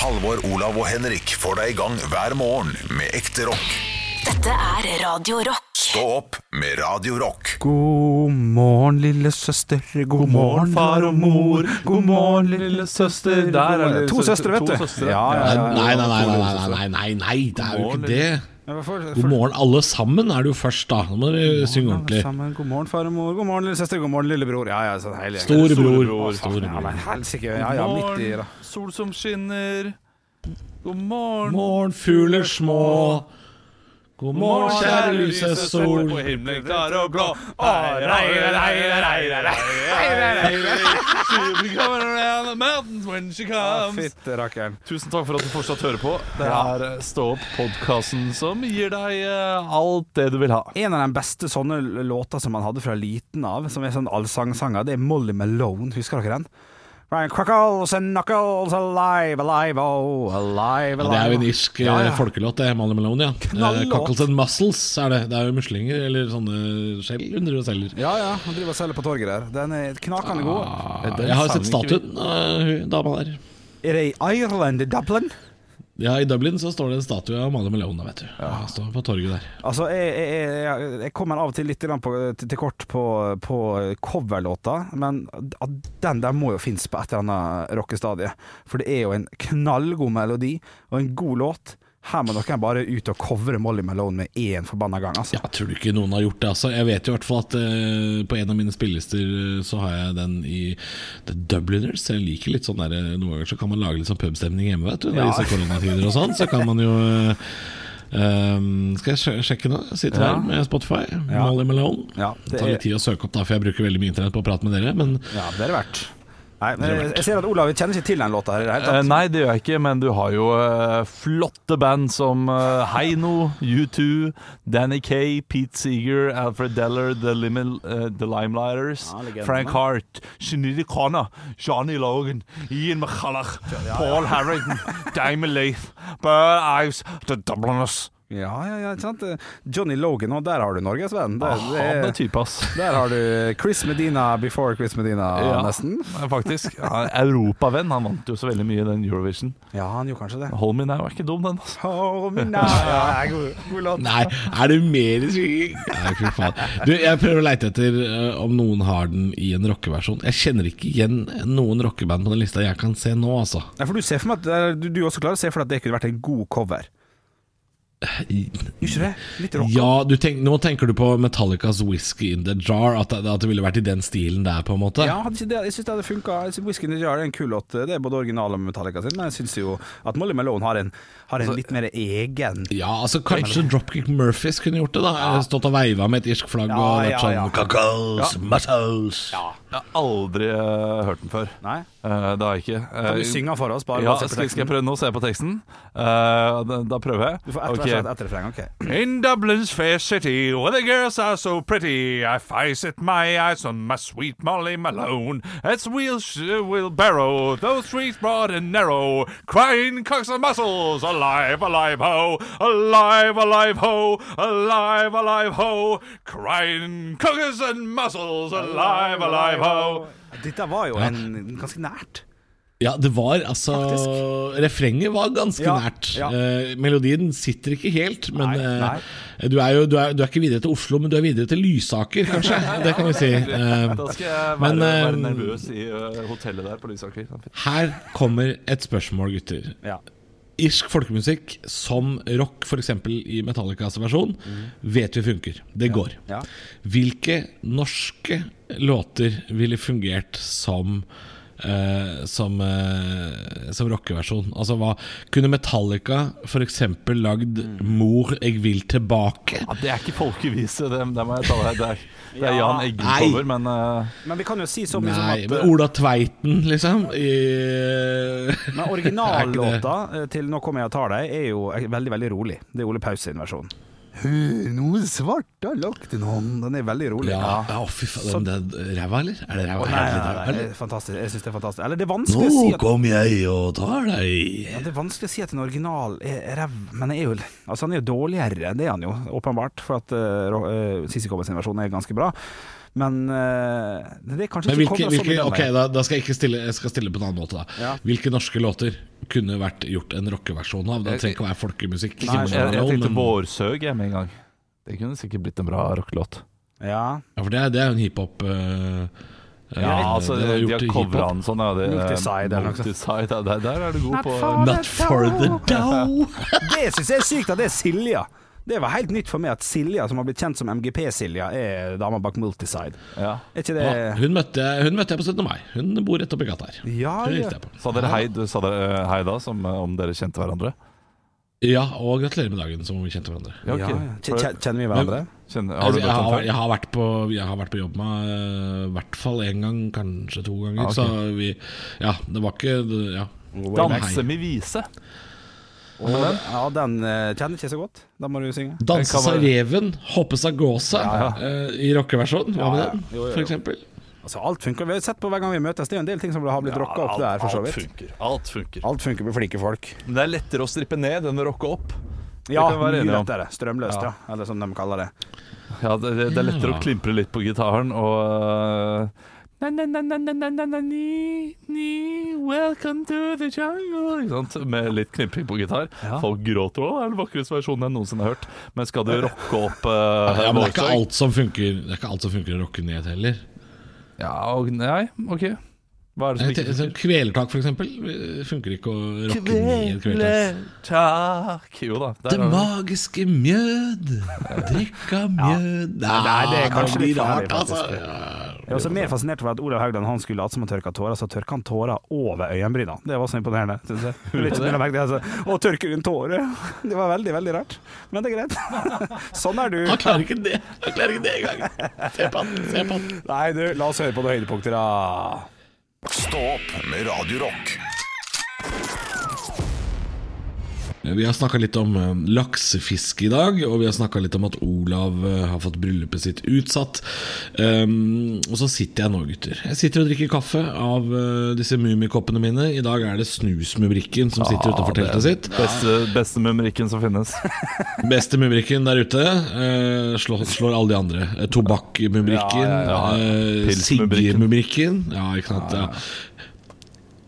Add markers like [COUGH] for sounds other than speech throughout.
Halvor, Olav og Henrik får deg i gang hver morgen med ekte rock. Dette er Radio Rock. Stå opp med Radio Rock. God morgen, lille søster. God morgen, far og mor. God morgen, lille søster. Der er det to søstre, vet du. Ja, ja, ja, ja. Nei, nei, nei, nei, nei, nei, nei, nei, det er jo ikke det. God morgen, alle sammen er det jo først, da. Nå må dere synge ordentlig. God morgen, far og mor. God morgen, lille søster. God morgen, lillebror. Ja, ja, Storebror. Storebror. Storebror. Ja, men helsike. Ja, ja, midt i da. Sol som skinner. God morgen. Morgen, fugler små. God morgen, kjære lyse sol. På himmelen klar og blå. Ah. Fytte rakkeren. Tusen takk for at du fortsatt hører på. Det er eh, Stå opp-podkasten som gir deg eh, alt det du vil ha. En av de beste sånne låter som man hadde fra liten av, som er sånn allsangsanger, det er Molly Malone. Husker dere den? Right, Crackles and knuckles alive, alive, oh, alive, Ja, alive. det er jo en irsk eh, Ja, ja. folkelåt, det. Er Mally Malone, ja. Knallåt. Eh, Cockles and Muscles er det. Det er jo muslinger, eller sånne skjell under og selger. Ja, ja, han driver og selger på torget der. Den er knakende god. Ah, Den jeg har sett statuen hun dama der. Er det i Ireland, Dublin? Ja, I Dublin så står det en statue av Mali Malone, vet du. Ja. Står på torget der. Altså, jeg, jeg, jeg, jeg kommer av og til litt på, til, til kort på, på coverlåta, men den der må jo finnes på et eller annet rockestadie. For det er jo en knallgod melodi og en god låt. Her må dere bare ut og covre Molly Malone med én forbanna gang, altså. Jeg tror ikke noen har gjort det. Altså. Jeg vet jo i hvert fall at eh, på en av mine spillelister eh, så har jeg den i The Dubliners. Jeg liker litt sånn der eh, Noen ganger så kan man lage litt sånn pubstemning hjemme, vet du. Når I disse koronatider og sånn. Så kan man jo ehm, Skal jeg sjekke nå? Sitter Ja. her med Spotify. Ja. Molly Malone. Ja, det det tar litt tid å søke opp, da for jeg bruker veldig mye internett på å prate med dere. Men Ja, det er verdt. Nei, men jeg, jeg ser at Olav kjenner ikke til den låta her i det hele Eh, tatt. nei, det gjør jeg ikke, men du har jo eh, flotte band som uh, Heino, U2, Danny Kay, Pete Seeger, Alfred Deller, The, Limel, eh, The Limelighters, Ja, legendene. Frank Hart, Sinead Connor, Johnny Logan, Ian McCulloch, Paul Harrington, [LAUGHS] Damon Leith, Burr Ives, The Dubliners. Ja, ja, ja, ikke sant? Johnny Logan, og der har du norgesvenn. Der, Ah, Han er type, ass. der har du Chris Medina before Chris Medina, Ja. nesten. Ja, Faktisk. Ja, Europavenn. Han vant jo så veldig mye i den Eurovision. Ja, han gjorde kanskje det. Hold Me Now er ikke dum, den. Altså. Hold Me nei, [LAUGHS] ja, god, god låt. Nei, er det mer? Nei, fy faen. Du, jeg prøver å leite etter uh, om noen har den i en rockeversjon. Jeg kjenner ikke igjen noen rockeband på den lista jeg kan se nå, altså. Nei, for du ser for meg at eh, du, du også klarer å se for deg at det kunne vært en god cover. Ikke det? Litt rock. Ja, du tenk, Nå tenker du på Metallicas 'Whisky in the Jar'? At at det ville vært i den stilen der, på en måte? Ja, det, jeg syns det hadde funka. Whisky in the Jar er en kul låt. Det er både original og Metallica sin, men jeg syns jo at Molly Malone har en, har en litt mer egen Ja, altså Kanskje Dropkick Murphys kunne gjort det? da Stått og veiva med et irsk flagg Ja, og vært ja, sånn ja. Cacos, muscles Jeg har aldri uh, hørt den før. Nei? Uh, det har jeg ikke. Kan du Eh, synge for oss? Bare ja, skal, skal jeg prøve nå? Se på teksten? Uh, da, da prøver jeg. Du får etter, Ok. vers og ett refreng. Ok. In Dublin's fair city, where the girls are so pretty, I fasten my eyes on my sweet Molly Malone. As we'll, we'll barrow those streets broad and narrow, crying cocks and muscles, alive, alive, ho, alive, alive, ho, alive, alive, ho, crying cocks and muscles, alive, alive, ho. Dette var jo en ganske nært. Ja, det var altså Refrenget var ganske Ja, nært. ja. Eh, melodien sitter ikke helt, men Nei, eh. Du, er jo, du, er, du er ikke videre til Oslo, men du er videre til Lysaker, kanskje. [LAUGHS] Det kan vi si. Eh, Da skal jeg være, Men, eh, være nervøs i eh, hotellet der på Lysaker. her kommer et spørsmål, gutter. Ja. Irsk folkemusikk som rock, f.eks. i Metallicas versjon, vet vi funker. Det går. Ja. Hvilke norske låter ville fungert som eh, som, eh, som rockeversjon? Altså hva Kunne Metallica f.eks. lagd 'Mor, jeg vil tilbake'? Ja, det er ikke folkevise, det, det må jeg ta deg. der. er, det er Ja. Jan Eggen-cover, men uh... Men vi kan jo si så mye som at men eh, Ola Tveiten, liksom? I, Men [LAUGHS] originallåta eh, til 'Nå kommer jeg og tar deg' er jo veldig veldig rolig. Det er Ole Paus sin versjon. Noe svart har lagt en hånd Den er veldig rolig. ja, ja, fy faen. Det er ræva, eller? Er det ræva? Nei, det nei, nei, det er fantastisk. Jeg syns det er fantastisk. Eller det er vanskelig å si Nå at kom jeg og tar deg ja, Det er vanskelig å si at en original er ræv, men er jo, altså han er jo dårligere. Det er han jo, åpenbart. For at uh, Sissy Cobbers versjon er ganske bra. Men eh, det er kanskje Men ikke hvilke, så hvilke, ok, da, da skal jeg ikke stille Jeg skal stille på en annen måte, da. Ja. Hvilke norske låter kunne vært gjort en rockeversjon av. Det trenger ikke å være folkemusikk. Jeg, jeg, jeg tenkte men- Vårsøg jeg med en gang. Det kunne sikkert blitt en bra rockelåt. Ja. Ja, for det det er jo en hiphop uh, Ja, altså, det var de har covra den sånn. Ja, det, Multiside. Multiside, ja, der, der er du god på Not for the dough. [LAUGHS] Det syns jeg er sykt at det er Silja. Det var helt nytt for meg at Silja, som har blitt kjent som MGP-Silja, er dama bak Multiside. ja. Er ikke det Ja, hun, møtte, hun møtte jeg på 17. mai. Hun bor rett oppi gata her. Ja, ja. Sa dere hei, du- sa dere hei da, som eh, om dere kjente hverandre? Ja, og gratulerer med dagen, som om vi kjente hverandre. Ja, okay. Ja, ja. Kjen- kjen- Kjenner vi hverandre? Kjenner, har du Altså, jeg, har, jeg, har vært på, jeg har vært på jobb med eh, i hvert fall én gang, kanskje to ganger. Ah, okay. Så vi Ja, det var ikke Ja. Danse med vise. Og, ja, den uh, kjenner ikke så godt. Da må du synge. Danse seg reven, hoppe seg gåse Ja, eh, i rockeversjonen. Hva med Ja, ja. den, Jo, jo, jo. for eksempel? Altså, alt funker. Vi har sett på hver gang vi møtes. Det er jo en del ting som har blitt rocka opp der, for så alt funker. Alt funker. Alt funker med flinke folk. Men det er lettere å strippe ned enn å rocke opp. Ja, mye lettere. Strømløst, ja. Ja. Eller som de kaller det. Ja, det, det er lettere Ja. å klimpre litt på gitaren og uh, Welcome to the jungle Med litt knipping på gitar. Ja. Folk gråter òg. Det er den vakreste versjonen jeg noensinne har hørt. Men skal du rocke opp uh, ja, men det er, ikke alt som funker, det er ikke alt som funker å rocke ned heller. Ja, og, nei, ok Hva er det som ikke funker? Sånn kvelertak, for eksempel. Eh, funker ikke å rocke ned kvelertak. Jo da. Det magiske mjød. Drikka mjød. Ja. Nei, det er ah, kanskje litt rart, altså. Jeg er også mer fascinert over at Olav Haugland han skulle late som han tørka tårer, så tørka han tårer over øyenbryna. Det var så imponerende, syns [LAUGHS] jeg. Litt merke det, altså. Å, tørker du en tåre? Det var veldig, veldig rart. Men det er greit. [LAUGHS] Sånn er du. Han klarer ikke det Han klarer ikke det engang. Se på han. Se på han. Nei, du, la oss høre på noen høydepunkter, da. Stå opp med Radio Vi har snakka litt om eh, laksefiske i dag, og vi har snakka litt om at Olav eh, har fått bryllupet sitt utsatt. Um, og så sitter jeg nå, gutter. Jeg sitter og drikker kaffe av uh, disse mummikoppene mine. I dag er det Snusmumrikken som sitter utenfor teltet sitt. Beste, beste mumrikken som finnes. [LAUGHS] Beste mumrikken der ute Uh, slår, slår alle de andre. Eh, Tobakkmumrikken, Ja, ja, ja. eh, Siggemumrikken. Ja, ikke sant. Ja.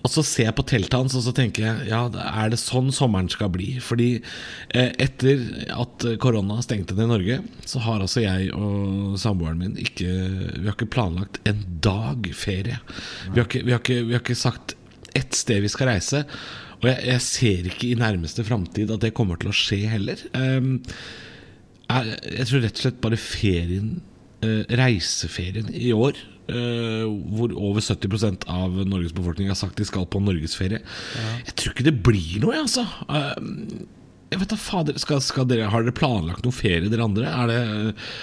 Og så ser jeg på teltet hans og så tenker jeg Ja, er det sånn sommeren skal bli? Fordi eh, etter at korona stengte ned Norge, så har altså jeg og samboeren min ikke Vi har ikke planlagt en dag ferie. Vi har ikke, vi har ikke, vi har ikke sagt ett sted vi skal reise. Og jeg, jeg ser ikke i nærmeste framtid at det kommer til å skje heller. Um, jeg, jeg tror rett og slett bare ferien, eh, reiseferien i år, eh, hvor over 70% av Norges befolkning har sagt de skal på norgesferie Jeg tror ikke det blir noe, jeg, altså. Uh, jeg vet da fader skal, skal dere, Har dere planlagt noen ferie, dere andre? Er det,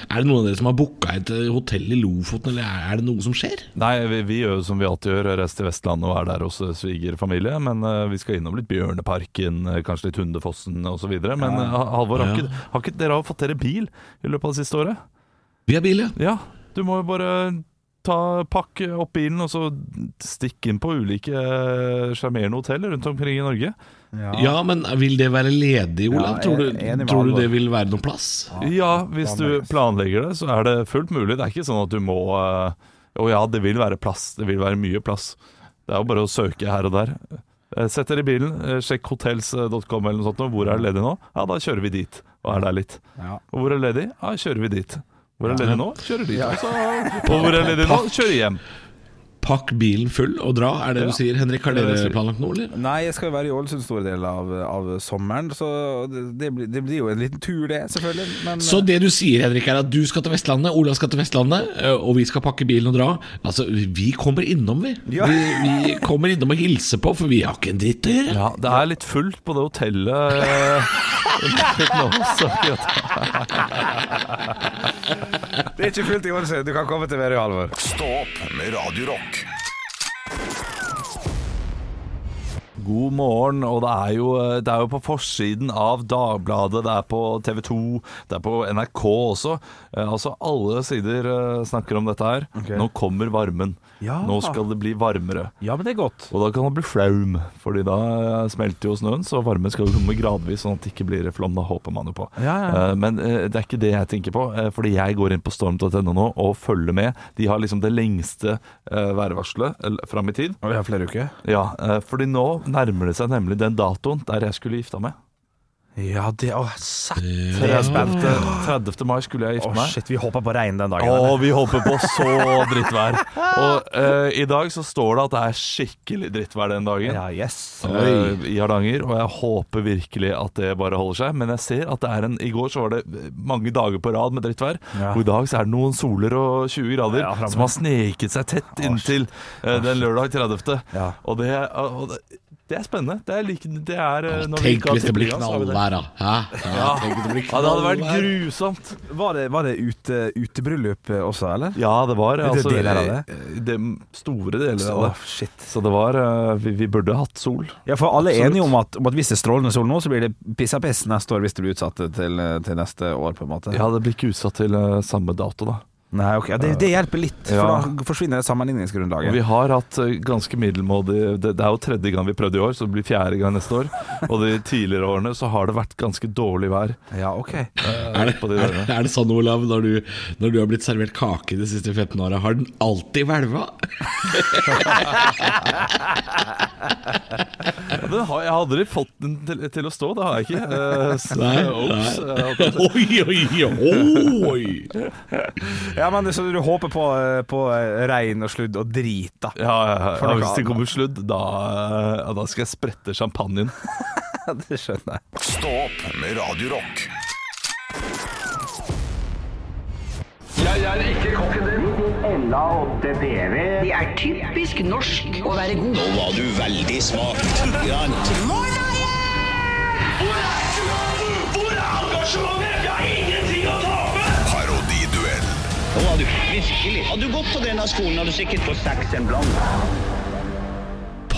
er det noen av dere som har booka et eh, hotell i Lofoten, eller er, det noe som skjer? Nei, vi, vi gjør som vi alltid gjør, reiser til Vestlandet og er der hos svigerfamilie. Men uh, vi skal innom litt Bjørneparken, kanskje litt Hundefossen osv. Men eh, Halvor, har, Ja. ikke, har ikke dere fått dere bil i løpet av det siste året? Vi har bil, ja. Ja, du må jo bare ta, pakk opp bilen og så stikke inn på ulike eh, sjarmerende hoteller rundt omkring i Norge. Ja, men vil det være ledig, Olav? Ja, tror du, tror du det vil være noen plass? Ja, hvis du planlegger det, så er det fullt mulig. Det er ikke sånn at du må Å Å ja, det vil være plass. Det vil være mye plass. Det er jo bare å søke her og der. Eh, Sett dere i bilen, eh, sjekk hotels.com eller noe sånt. Hvor er det ledig nå? Ja, da kjører vi dit og er der litt. Og hvor er det ledig? Ja, kjører vi dit. Hvor er ledig nå? Kjører dit. Ja. Altså. og hvor er ledig nå? Kjører hjem. Pakk bilen full og dra, er det Ja. du sier? Henrik, har er dere planlagt noe, eller? Nei, jeg skal jo være i Ålesund store deler av, av sommeren, så det, blir, det blir jo en liten tur, det, selvfølgelig. Men Så det du sier, Henrik, er at du skal til Vestlandet, Olav skal til Vestlandet, og vi skal pakke bilen og dra. Altså, vi kommer innom, vi. Ja. Vi, vi kommer innom og hilser på, for vi har ikke en dritt å gjøre. Ja, det er litt fullt på det hotellet. eh, [LAUGHS] nå, så, det er ikke fullt i Ålesund. Du kan komme til Værøy, Halvor. Stå opp med Radio Rock. God morgen, og det er, jo, det er jo på forsiden av Dagbladet, det er på TV 2, det er på NRK også. Eh, altså Alle sider eh, snakker om dette her. Okay. Nå kommer varmen. Ja. Nå skal det bli varmere. Ja, men det er godt. Og da kan det bli flaum, Fordi da eh, smelter jo snøen, så varmen skal komme gradvis, sånn at det ikke blir flom. Da håper man jo på. Ja, ja. Eh, Men eh, det er ikke det jeg tenker på, eh, fordi jeg går inn på storm.no nå og følger med. De har liksom det lengste eh, værvarselet eh, fram i tid. Og vi har flere uker. Ja, eh, fordi nå nærmer det seg nemlig den datoen der jeg skulle gifte meg. Ja, det Å, satt 30. 30. mai skulle jeg gifte meg. shit, vi håper på regn den dagen. Å, vi håper på så [LAUGHS] drittvær. Og uh, i dag så står det at det er skikkelig drittvær den dagen. Ja, yes. uh, I Hardanger, og jeg håper virkelig at det bare holder seg. Men jeg ser at det er en I går så var det mange dager på rad med drittvær. Ja. Og i dag så er det noen soler og 20 grader Ja, som har sneket seg tett inntil uh, den lørdag 30. Ja. Og, det, og det, det er spennende. Det er, like, det er eh, når [LAUGHS] Tenk hvis det blir det. knallvær, da. Hæ? Ja, det Ja, det hadde vært grusomt. Var det, var det ute, utebryllup eh, også, eller? Ja, det var det altså, deler av det? eh, det store deler Så, av det. shit. Så det var eh, vi, vi burde hatt sol. Ja, for alle er enige om at, om at hvis det er strålende sol nå, så blir det piss av piss neste år hvis det blir utsatt til, til neste år, på en måte. Ja, det blir ikke utsatt til eh, samme dato, da. Nei, ok, ja, det, det hjelper litt, for Ja. da forsvinner det sammenligningsgrunnlaget. vi har hatt eh, ganske middelmådig det, det er jo tredje gang vi prøvde i år, så det blir fjerde gang neste år. Og de tidligere årene så har det vært ganske dårlig vær. Ja, ok. Er det, de er, er det sånn, Olav, når du, når du har blitt servert kake de siste 15 åra, har den alltid hvelva? [LAUGHS] Ja, har, jeg har aldri fått den til, til å stå, det har jeg ikke. Uh, så, Nei, Ops, nei. jeg Oi, oi, oi! [LAUGHS] Ja, men det, Så du håper på, eh, på eh, regn og sludd og drit, da? ja, ja, ja, hvis det kommer sludd, da, eh, ja, da skal jeg sprette champagnen. [LAUGHS] det skjønner jeg. Stå opp med Radio Rock. Det er typisk norsk å være god. Nå var du veldig smak. Hvor er engasjementet? Hvor er ingenting virkelig. Har du gått på denne skolen, har du sikkert fått seks en blant.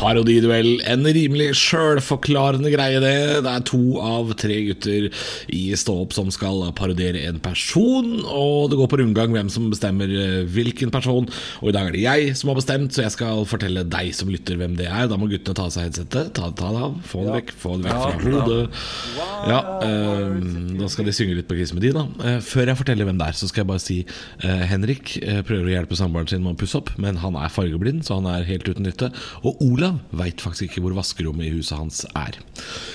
Parodiduell. En rimelig sjølforklarende greie, det. Det er to av tre gutter i Stå opp som skal parodiere en person. Og det går på rundgang hvem som bestemmer eh, hvilken person. Og i dag er det jeg som har bestemt, så jeg skal fortelle deg som lytter hvem det er. Da må guttene ta av seg headsetet. Ta, ta det av. Få det vekk. Få det vekk fra hodet. Ja, øh, da skal de synge litt på Kiss med de, da. Eh, før jeg forteller hvem det er, så skal jeg bare si uh, Henrik eh, prøver å hjelpe samboeren sin med å pusse opp, men han er fargeblind, så han er helt uten nytte. Og Olav veit faktisk ikke hvor vaskerommet i huset hans er.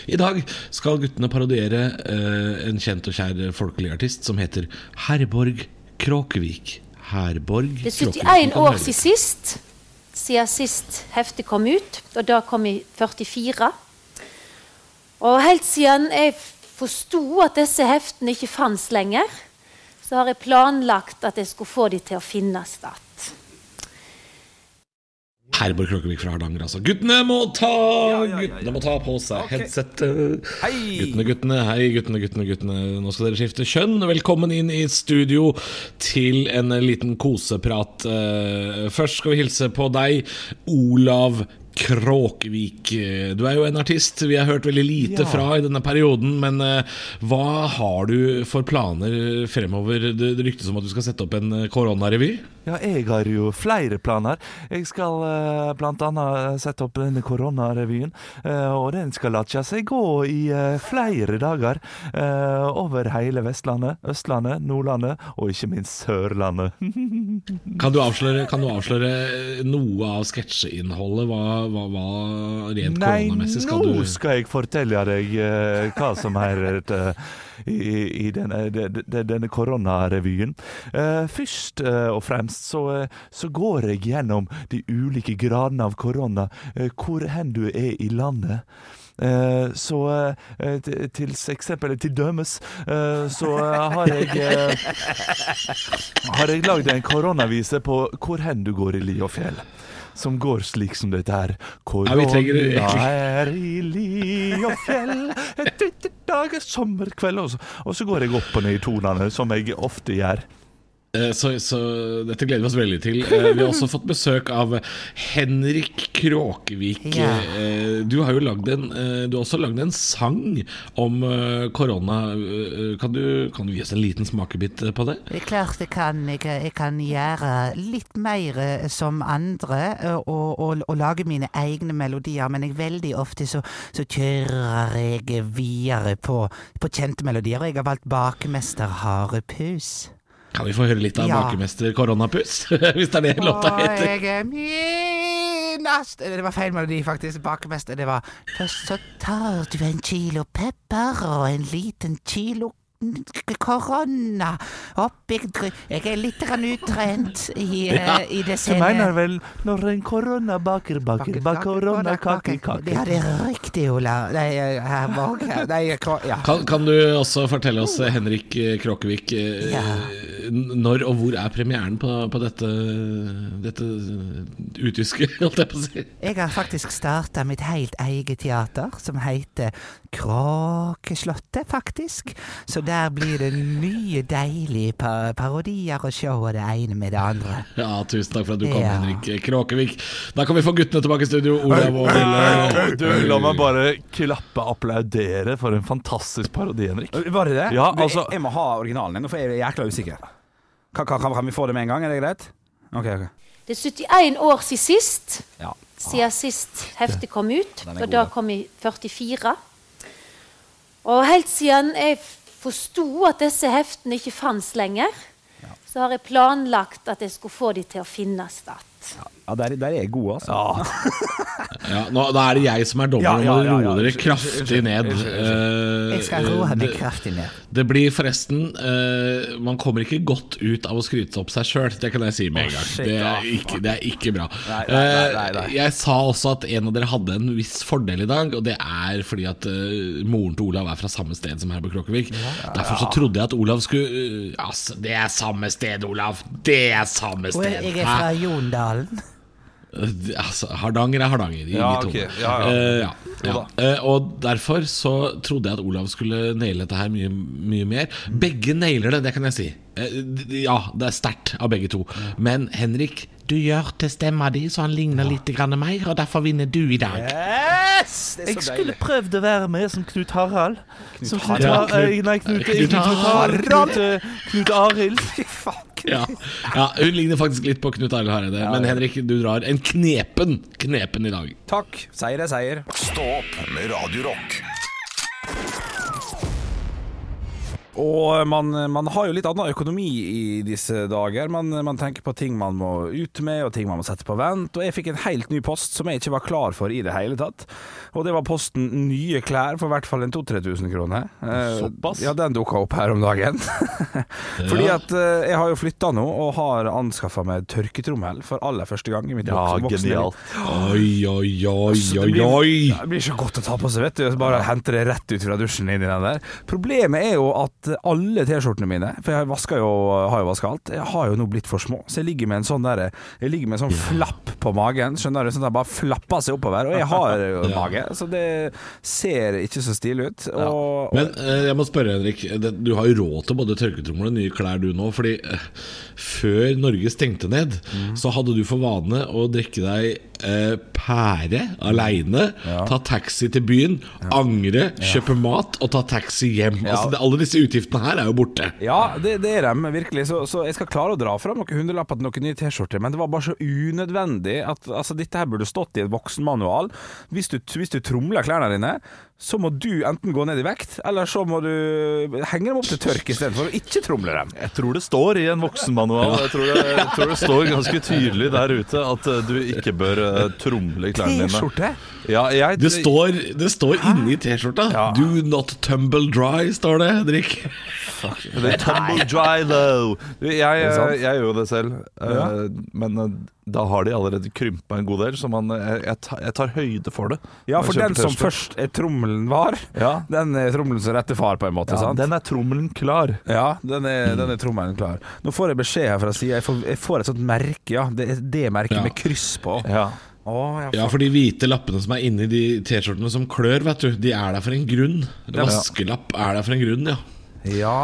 I dag skal guttene parodiere eh, en kjent og kjær folkelig artist som heter Herborg Kråkevik. Herborg Det er Kråkevik. 71 år siden sist, siden sist heftet kom ut, og da kom i 44. Og helt siden jeg forsto at disse heftene ikke fantes lenger, så har jeg planlagt at jeg skulle få de til å finnes igjen. Herborg Kråkevik fra Hardanger, altså. Guttene må ta Guttene må ta på seg headsetet. Hei! Guttene, guttene, hei, guttene, guttene, guttene. Nå skal dere skifte kjønn. Velkommen inn i studio til en liten koseprat. Eh, Først skal vi hilse på deg, Olav Kråkevik. Du er jo en artist vi har hørt veldig lite fra i denne perioden, men eh, hva har du for planer fremover? Det, det ryktes om at du skal sette opp en eh, koronarevy? Ja, jeg har jo flere planer. Jeg skal eh, blant annet sette opp denne koronarevyen. eh, og den skal la seg gå i eh, flere dager. eh, over hele Vestlandet, Østlandet, Nordlandet og ikke minst Sørlandet. [LAUGHS] Kan du avsløre, kan du avsløre noe av sketsjeinnholdet? Hva, hva, hva rent koronamessig skal du Nei, nå skal jeg fortelle deg uh, hva som er uh, i, i denne, de, de, denne koronarevyen. Uh, først eh, og fremst så, så går jeg gjennom de ulike gradene av korona, hvor hen du er i landet. Eh, så til, eksempel, til dømes, eh, så har jeg Har jeg lagd en koronavise på hvor hen du går i li og fjell. Som går slik som dette her. Ja, trenger Korona er i li og fjell, et lite er sommerkveld. Og så går jeg opp og ned i tonene, som jeg ofte gjør. Eh, Så, så dette gleder vi oss veldig til. Eh, Vi har også fått besøk av Henrik Kråkevik. Eh, Du har jo lagd en, eh, du har også lagd en sang om korona. Kan du, kan du gi oss en liten smakebit på det? Det klart jeg kan. Jeg, jeg kan gjøre litt mer som andre og, og, og lage mine egne melodier, men jeg veldig ofte så, så kjører jeg videre på, på kjente melodier, og jeg har valgt Bakemester Harepus. Kan vi få høre litt av Ja. bakemester Koronapus? [LAUGHS] Hvis det er det låta Og heter. jeg er minast Det var feil melodi, faktisk. Bakemester. Det var Først så tar du en kilo pepper og en liten kilo korona oppi Jeg er litt utrent i, ja. i det Du mener vel når en korona baker, baker, baker korona kake, kake. Ja, det er riktig, Ola. Nei, eh, her bak Nei, ja. Kan, kan du også fortelle oss, eh, Henrik eh, Kråkevik, eh, Ja. når og hvor er premieren på, på dette, dette utyske, [LAUGHS] holdt jeg på å si? Jeg har faktisk starta mitt helt eget teater, som heter Kråkeslottet, faktisk. Så der blir det mye deilige pa parodier og show og det ene med det andre. Ja, tusen takk for at du kom, Ja. Henrik Kråkevik. Da kan vi få guttene tilbake i studio. Olav og Ville. Du, la meg bare klappe applaudere for en fantastisk parodi, Henrik. Var det det? Ja, altså- jeg, må ha originalen for jeg er jækla usikker. Kan, kan, kan, vi få det med en gang? Er det greit? Ok, ok. Det er 71 år siden sist. Ja. Siden sist heftet kom ut. Da da. kom i 44. Og helt siden jeg forsto at disse heftene ikke fantes lenger, så har jeg planlagt at jeg skulle få de til å finnes Ja, der, der er jeg god, altså. [LAUGHS] Ja, nå, da er det jeg som er dommer. Ja, ja, må roe dere kraftig ned. Eh, Jeg skal roe meg det- kraftig ned. Det blir forresten uh, Man kommer ikke godt ut av å skryte opp seg sjøl. Det kan jeg si med en gang. det, er ikke, det er ikke bra. Nei, nei, nei, nei. Eh, Jeg sa også at en av dere hadde en viss fordel i dag, og det er fordi at uh, moren til Olav er fra samme sted som her på Kråkevik. Derfor så trodde jeg at Olav skulle uh, altså, Det er samme sted, Olav! Det er samme Og sted! jeg er fra Jondalen. Eh, Altså, Hardanger er Hardanger. i Ja, mitt ok. Ja, ja. Uh, ja, ja. Eh, og derfor så trodde jeg at Olav skulle naile dette her mye, mye mer. Begge nailer det, det kan jeg si. Eh, ja, det er sterkt av begge to. Men Henrik, du gjør til stemma di så han ligner litt grann mer, og derfor vinner du i dag. Yes! Det er Jeg skulle deilig. prøvd å være med som Knut Harald. Som Knut, Harald. Har- Knut, Nei, Knut, Knut Knut Harald. Knut, eh, Knut Arild. Fy faen. Ja. ja, Hun ligner faktisk litt på Knut Arild Hareide, men Henrik, du drar en knepen knepen i dag. Takk. Seier er seier. Stå opp med Radio Rock. Og man, man har jo litt annen økonomi i disse dager. Man, man tenker på ting man må ut med, og ting man må sette på vent. Og jeg fikk en helt ny post som jeg ikke var klar for i det hele tatt. Og det var posten nye klær for i hvert fall en 2000-3000 kroner. Eh, Såpass? Ja, den dukka opp her om dagen. [LAUGHS] Fordi at eh, jeg har jo flytta nå, og har anskaffa meg tørketrommel for aller første gang i mitt Ja, voksne liv. Oi, oi, oi, Så oi, det blir, oi. Det blir så godt å ta på seg, vet du. Bare hente det rett ut fra dusjen inn i den der. Problemet er jo at alle T-skjortene mine, for jeg vasker jo, har jo vaska alt, jeg har jo nå blitt for små. Så jeg ligger med en sånn der, Jeg ligger med en sånn flapp på magen, skjønner du. Sånn at jeg bare flapper seg oppover. Og jeg har jo [LAUGHS] Ja. mage, så det ser ikke så stilig ut. Og, Men eh, jeg må spørre, Henrik. Du har jo råd til både tørketrommel og nye klær du nå. Fordi eh, før Norge stengte ned, så hadde du for vane å drikke deg eh, pære aleine, ta taxi til byen, angre, kjøpe mat og ta taxi hjem. Altså, det, alle disse utgiftene her er jo borte. Ja, det, det er dem, virkelig. Så, så jeg skal klare å dra fram noen hundrelapper til noen nye T-skjorter, men det var bare så unødvendig at altså, dette her burde stått i en voksenmanual. Hvis du, hvis du tromler klærne dine, så må du enten gå ned i vekt, eller så må du henge dem opp til tørk istedenfor å ikke tromle dem. Jeg tror det står i en voksenmanual. Jeg tror det, jeg tror det står ganske tydelig der ute at eh, du ikke bør eh, tromle klærne dine. T-skjorte? Ja, jeg, Det står, det står inni T-skjorta. Do not tumble dry, står det, Henrik. Det er tumble dry though. Jeg, jeg, jeg gjør jo det selv, eh, Ja. men eh, da har de allerede krympa en god del, så man, jeg, jeg, tar, høyde for det. Ja, for den som først er trommelen var, Ja. den er trommelen som retter far, på en måte. Ja, sant? den er trommelen klar. Ja, den er, den er trommelen klar. Nå får jeg beskjed her fra sida. Jeg, jeg får et sånt merke, ja. Det det merket Ja. med kryss på. Ja. Oh, ja, Ja, for de hvite lappene som er inni de T-skjortene som klør, vet du, de er der for en grunn. Vaskelapp er der for en grunn, ja. Ja.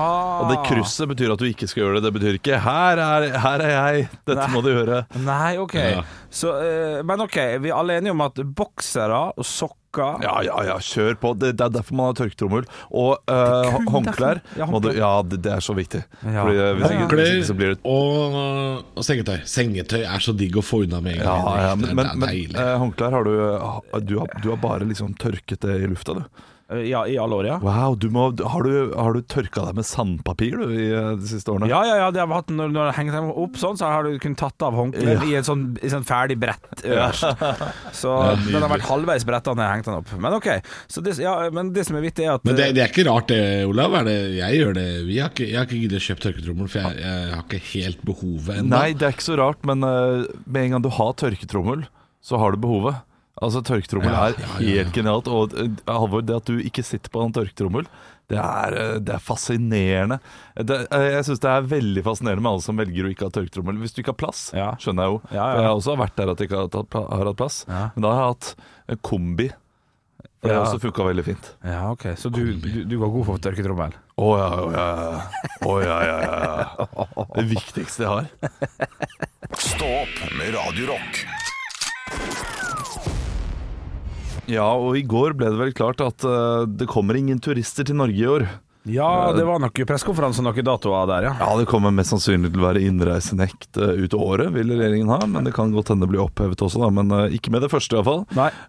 Og det krysset betyr at du ikke skal gjøre det. Det betyr ikke 'her er, her er jeg', dette må du gjøre. Nei, ok. Ja. Så, eh, men ok, vi er alle enige om at boksere og sokker Ja, ja, ja, kjør på. Det, det er derfor man har tørketrommel. Og uh, håndklær. Ja, må du- håndklær. Ja, det, det er så viktig. Ja. Fordi eh, hvis, ikke, hvis ikke så blir Håndklær det og, og sengetøy. Sengetøy er så digg å få unna med en gang. ja, men, det men, uh, håndklær har du, du har, du har bare liksom tørket det i lufta, du. Eh, Ja, i alle år, ja. Wow, du må, har, du, har du tørka deg med sandpapir du, i eh, de siste årene? Ja, ja, ja, det har vi hatt når, når det henger seg opp sånn, så har du kunnet tatt av håndkleet i et sånn, sånn ferdig brett øverst. [LAUGHS] Så den har vært halvveis bretta når jeg hengte den opp. Men ok. Så det, ja, men det som er vittig, er at Men det, det er ikke rart det, Olav. Er det, jeg gjør det Vi har ikke, Jeg har ikke giddet å kjøpe tørketrommel, for jeg, jeg har ikke helt behovet ennå. Nei, det er ikke så rart, men eh, med en gang du har tørketrommel, så har du behovet. Altså, tørketrommel Ja, er helt ja. genialt. Og eh, Halvor, det at du ikke sitter på en tørketrommel, det er, eh, det er fascinerende. Det, eh, jeg syns det er veldig fascinerende med alle som velger å ikke ha tørketrommel. Hvis du ikke har plass, Ja. skjønner jeg jo. Ja, ja. For Jeg har også vært der at jeg ikke har, hatt plass. Ja. Men da har jeg hatt en kombi. For Det Ja. også funka veldig fint. Ja, ok. Så du, du, du var god for tørketrommel? Å ja, å oh, ja. oh, ja, ja, ja, ja. Det viktigste jeg har. Stå opp med Radio Rock. Ja, og i går ble det vel klart at eh, det kommer ingen turister til Norge i år. Ja, det var nok pressekonferanse noen datoer der, ja. Ja, det kommer mest sannsynlig til å være innreisenekt eh, ut året, vil regjeringen ha. Men det kan godt hende det blir opphevet også, da. Men eh, ikke med det første, iallfall.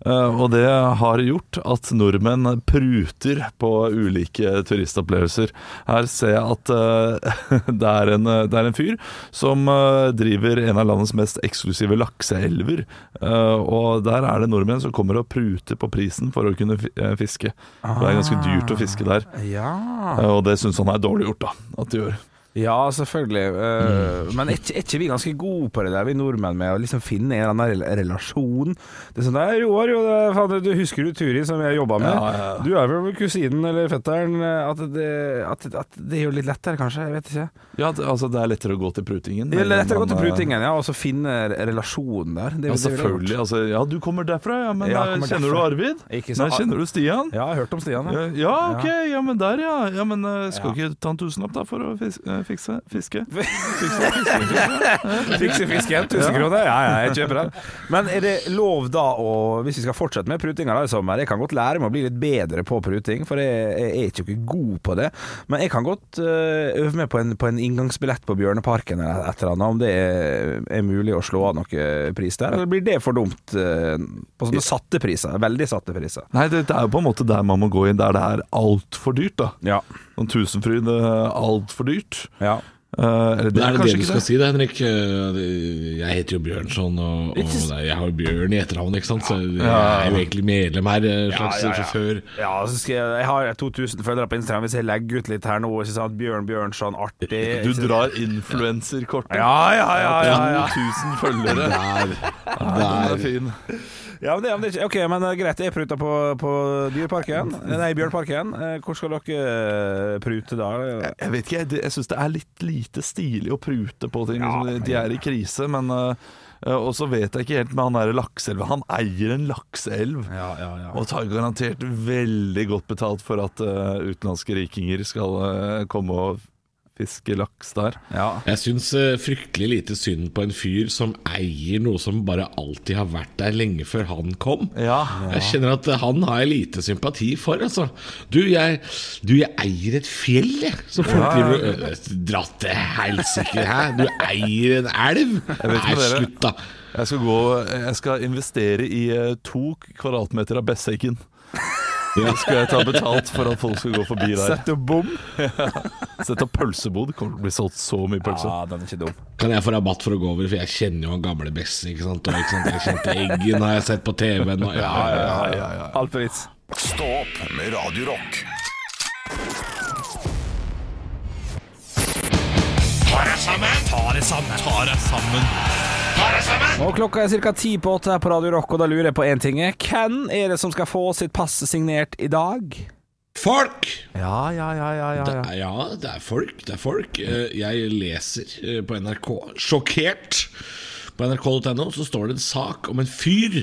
Uh, og det har gjort at nordmenn pruter på ulike turistopplevelser. Her ser jeg at eh, [LAUGHS] det, er en, det er en fyr som eh, driver en av landets mest eksklusive lakseelver. Eh, og der er det nordmenn som kommer og pruter på prisen for å kunne eh, fiske. Det er ganske dyrt å fiske der. Ja, Eh, og det syns han er dårlig gjort, da. At de gjør. Ja selvfølgelig. Eh, Men er ikke, vi ganske gode på det der, vi nordmenn, med å liksom finne en eller annen relasjon? Det er sånn der, Roar, jo, det, faen, du husker du Turi som jeg jobba med? Ja, ja. Du er vel kusinen eller fetteren? eh, At det, at, at det gjør det litt lettere, kanskje? Jeg vet ikke. Ja, altså Det er lettere å gå til prutingen. Det er lettere å gå til prutingen, ja, og så finne relasjonen der. Det, Ja, selvfølgelig. Altså, ja, du kommer derfra, ja. Men Ja, eh, kjenner derfra. du Arvid? Ikke så- Nei, kjenner du Stian? Ja, jeg har hørt om Stian. Ja, Ja. ok, ja, men der, ja. ja men skal ikke ta en tusenlapp da for å eh, fikse fiske? [LAUGHS] Fikse fisken, 1000 kroner? Ja, ja, jeg kjøper den. Men er det lov da å, hvis vi skal fortsette med prutinga i sommer Jeg kan godt lære meg å bli litt bedre på pruting, for jeg, jeg er ikke god på det. Men jeg kan godt øh, øve meg på en, på en inngangsbillett på Bjørneparken eller et eller annet, om det er, er mulig å slå av noe pris der. Eller blir det for dumt øh, på sånne satte priser? Veldig satte priser. Nei, det, det er jo på en måte der man må gå inn, der det er altfor dyrt, da. Ja. Sånn Tusenfryd er altfor dyrt. Ja. Uh, eller det er er det det du ikke skal det. si da, Henrik? Eh, Jeg heter jo Bjørnson, og, og det jeg har jo Bjørn i etternavn, ikke sant? Så jeg er jo egentlig medlem her, eh, slags Ja, ja, ja. sjåfør. Ja, så skal jeg, jeg har 2000 følgere på Instagram. Hvis jeg legger ut litt her nå, ikke sant? Bjørn Bjørnson, artig Du drar influenserkortet. Ja, ja, ja. ja, ja. 2000 følgere. Der, Den er der. fin. Ja, men det, men det ok, men eh, greit, jeg pruter på, på Dyreparken Nei, Bjørnparken Eh, Hvor skal dere eh, prute da? Jeg vet ikke, jeg, jeg syns det er litt lite stilig å prute på ting. Ja. liksom. De er i krise, men Og så vet jeg ikke helt med han derre lakseelva. Han eier en lakseelv. Ja, ja, ja Og tar garantert veldig godt betalt for at uh, utenlandske rikinger skal uh, komme og fiske laks der. ja. Jeg syns eh, fryktelig lite synd på en fyr som eier noe som bare alltid har vært der lenge før han kom. Ja. Jeg kjenner at han har jeg lite sympati for, altså. Du, jeg, du, jeg eier et fjell, jeg. Som folk driver og Dratt til helsike, hæ? Du eier en elv? Nei, slutt, da. Jeg skal, gå, jeg skal investere i to kvadratmeter av Besseggen. Ja. Skal jeg ta betalt for at folk skal gå forbi der? Sett opp bom [LAUGHS] Sett opp pølsebod. Det kommer til å bli solgt så mye pølse. Ja, den er ikke dum Kan jeg få rabatt for å gå over, for jeg kjenner jo han gamle Bess. Ikke sant? Og, ikke sant? Jeg kjente Eggen har jeg sett på TV-en. Og, ja, ja, ja. Ja, ja, ja. Alt pris Stå opp med Radio Rock. Og klokka er ca. ti på åtte her på Radio Rock Og da lurer jeg på en ting Hvem er det som skal få sitt pass signert i dag? Folk! Ja, ja, ja, ja, ja, Det er, ja, det er folk. Det er folk. Eh, Jeg leser eh, på NRK Sjokkert. På nrk.no så står det en sak om en fyr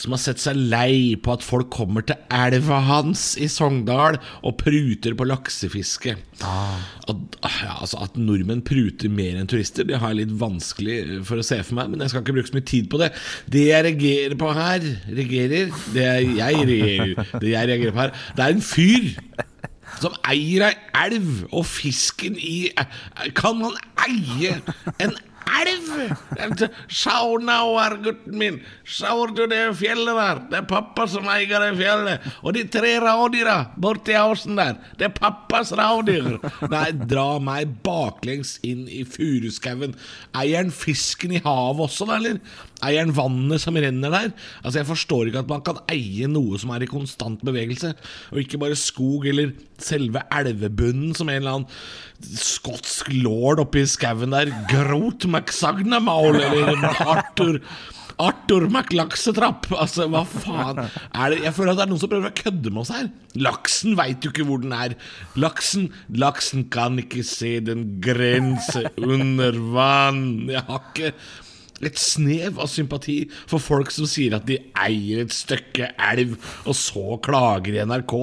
som har sett seg lei på at folk kommer til elva hans i Sogndal og pruter på laksefiske. At, ja, altså at nordmenn pruter mer enn turister, det har jeg litt vanskelig for å se for meg, men jeg skal ikke bruke så mye tid på det. Det jeg reagerer på her regerer, Det jeg, reagerer Det jeg reagerer på her, det er en fyr som eier ei elv, og fisken i Kan han eie en Elv! Sjau nå her, gutten min. Sjau du det fjellet der? Det er pappa som eier det fjellet. Og de tre rådyra borti åsen der, det er pappas rådyr. Nei, dra meg baklengs inn i furuskauen. Eier han fisken i havet også, da, eller? Eier han vannet som renner der? Altså, Jeg forstår ikke at man kan eie noe som er i konstant bevegelse, og ikke bare skog eller selve elvebunnen som en eller annen skotsk lord oppi skauen der. Grot McSagnamaul eller Arthur Arthur McLaksetrapp. Altså, hva faen er det? Jeg føler at det er noen som prøver å kødde med oss her. Laksen veit jo ikke hvor den er. Laksen Laksen kan ikke se den grense under vann. Jeg har ikke et snev av sympati for folk som sier at de eier et stykke elv, og så klager i NRK.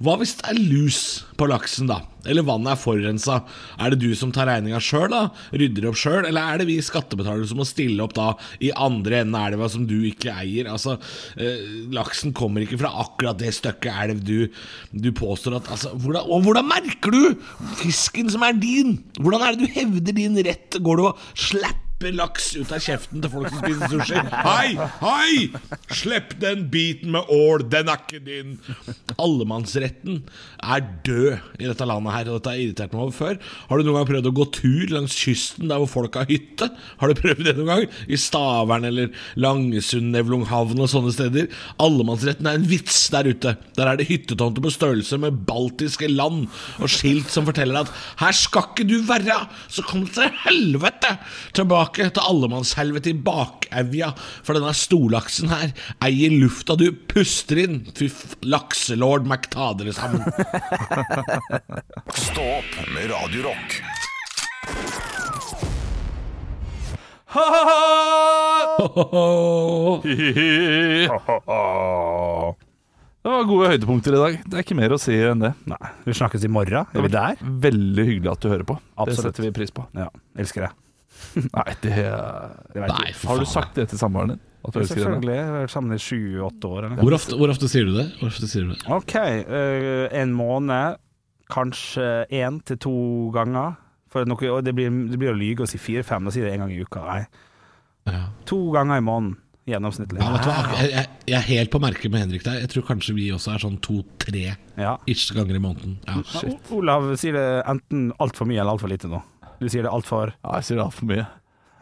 Hva hvis det er lus på laksen, da? Eller vannet er forurensa? Er det du som tar regninga sjøl, da? Rydder opp sjøl? Eller er det vi skattebetalere som må stille opp da i andre enden av elva som du ikke eier? Altså, eh, laksen kommer ikke fra akkurat det stykket elv du, du påstår at altså, hvordan, Og hvordan merker du fisken som er din? Hvordan er det du hevder din rett? Går du og slapper laks ut av kjeften til folk som spiser sushi. Hei, hei! Slipp den biten med ål, den er ikke din. Allemannsretten er død i dette landet her, og dette har irritert meg over før. Har du noen gang prøvd å gå tur langs kysten der hvor folk har hytte? Har du prøvd det noen gang? I Stavern eller Langesund, Nevlunghavn og sånne steder. Allemannsretten er en vits der ute. Der er det hyttetomter på størrelse med baltiske land, og skilt som forteller at her skal ikke du være, så kom til helvete tilbake til allemannshelvetet i bakevja, for denne storlaksen her eier lufta du puster inn. Fy f... Lakselord dere sammen. Stå opp med Radiorock. Det var gode høydepunkter i dag. Det er ikke mer å si enn det. Nei, vi snakkes i morgen. Er vi der? Veldig hyggelig at du hører på. Absolutt. Det setter vi pris på. Ja. Elsker det. Nei, det, Det vet Nei, Har du sagt det til samboeren din? At du elsker henne? Selvfølgelig. Jeg har vært sammen i sju-åtte år. Eller? Hvor ofte, hvor ofte sier du det? Hvor ofte sier du det? OK. uh, en måned, kanskje én til to ganger. For noe, og det, blir, det blir å lyge å si fire-fem. Da sier det en gang i uka. Nei. Ja. To ganger i måneden gjennomsnittlig. Ja, vet du hva? Jeg, jeg, jeg er helt på merket med Henrik der. Jeg tror kanskje vi også er sånn to-tre Ja. ish ganger i måneden. Ja. Ja, Olav sier det enten altfor mye eller altfor lite nå. Du sier det altfor Ja, jeg sier det altfor mye.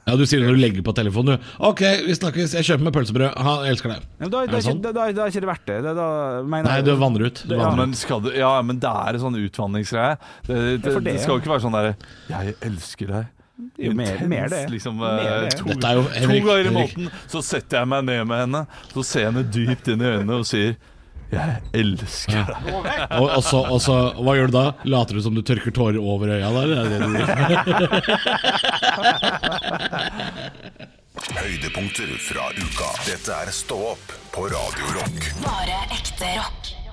ja, du sier det når du legger på telefonen, du. Ok, vi snakkes. Jeg kjøper meg pølsebrød. Han elsker deg. ja, men da, Er da, det er ikke, sånn? da, da, da er ikke det verdt det. det da mener Nei, jeg- du vanner ut. Du Det- Ja, vanner ut. men, skal det, ja, men det er en sånn utvanningsgreie. Det, det, for det, det, skal jo ikke være sånn derre 'Jeg elsker deg'. Det jo mer, mer det. Liksom, Mer eh, det. to, Dette er jo to Henrik- ganger i Henrik. måneden så setter jeg meg ned med henne, så ser jeg henne dypt inn i øynene og sier 'Jeg elsker deg'. Og, og, så, og så, hva gjør du da? Later du som du tørker tårer over øya? Da, eller er det det du gjør? [LAUGHS] Høydepunkter fra uka. Dette er Stå opp på Radio Rock. Bare ekte rock.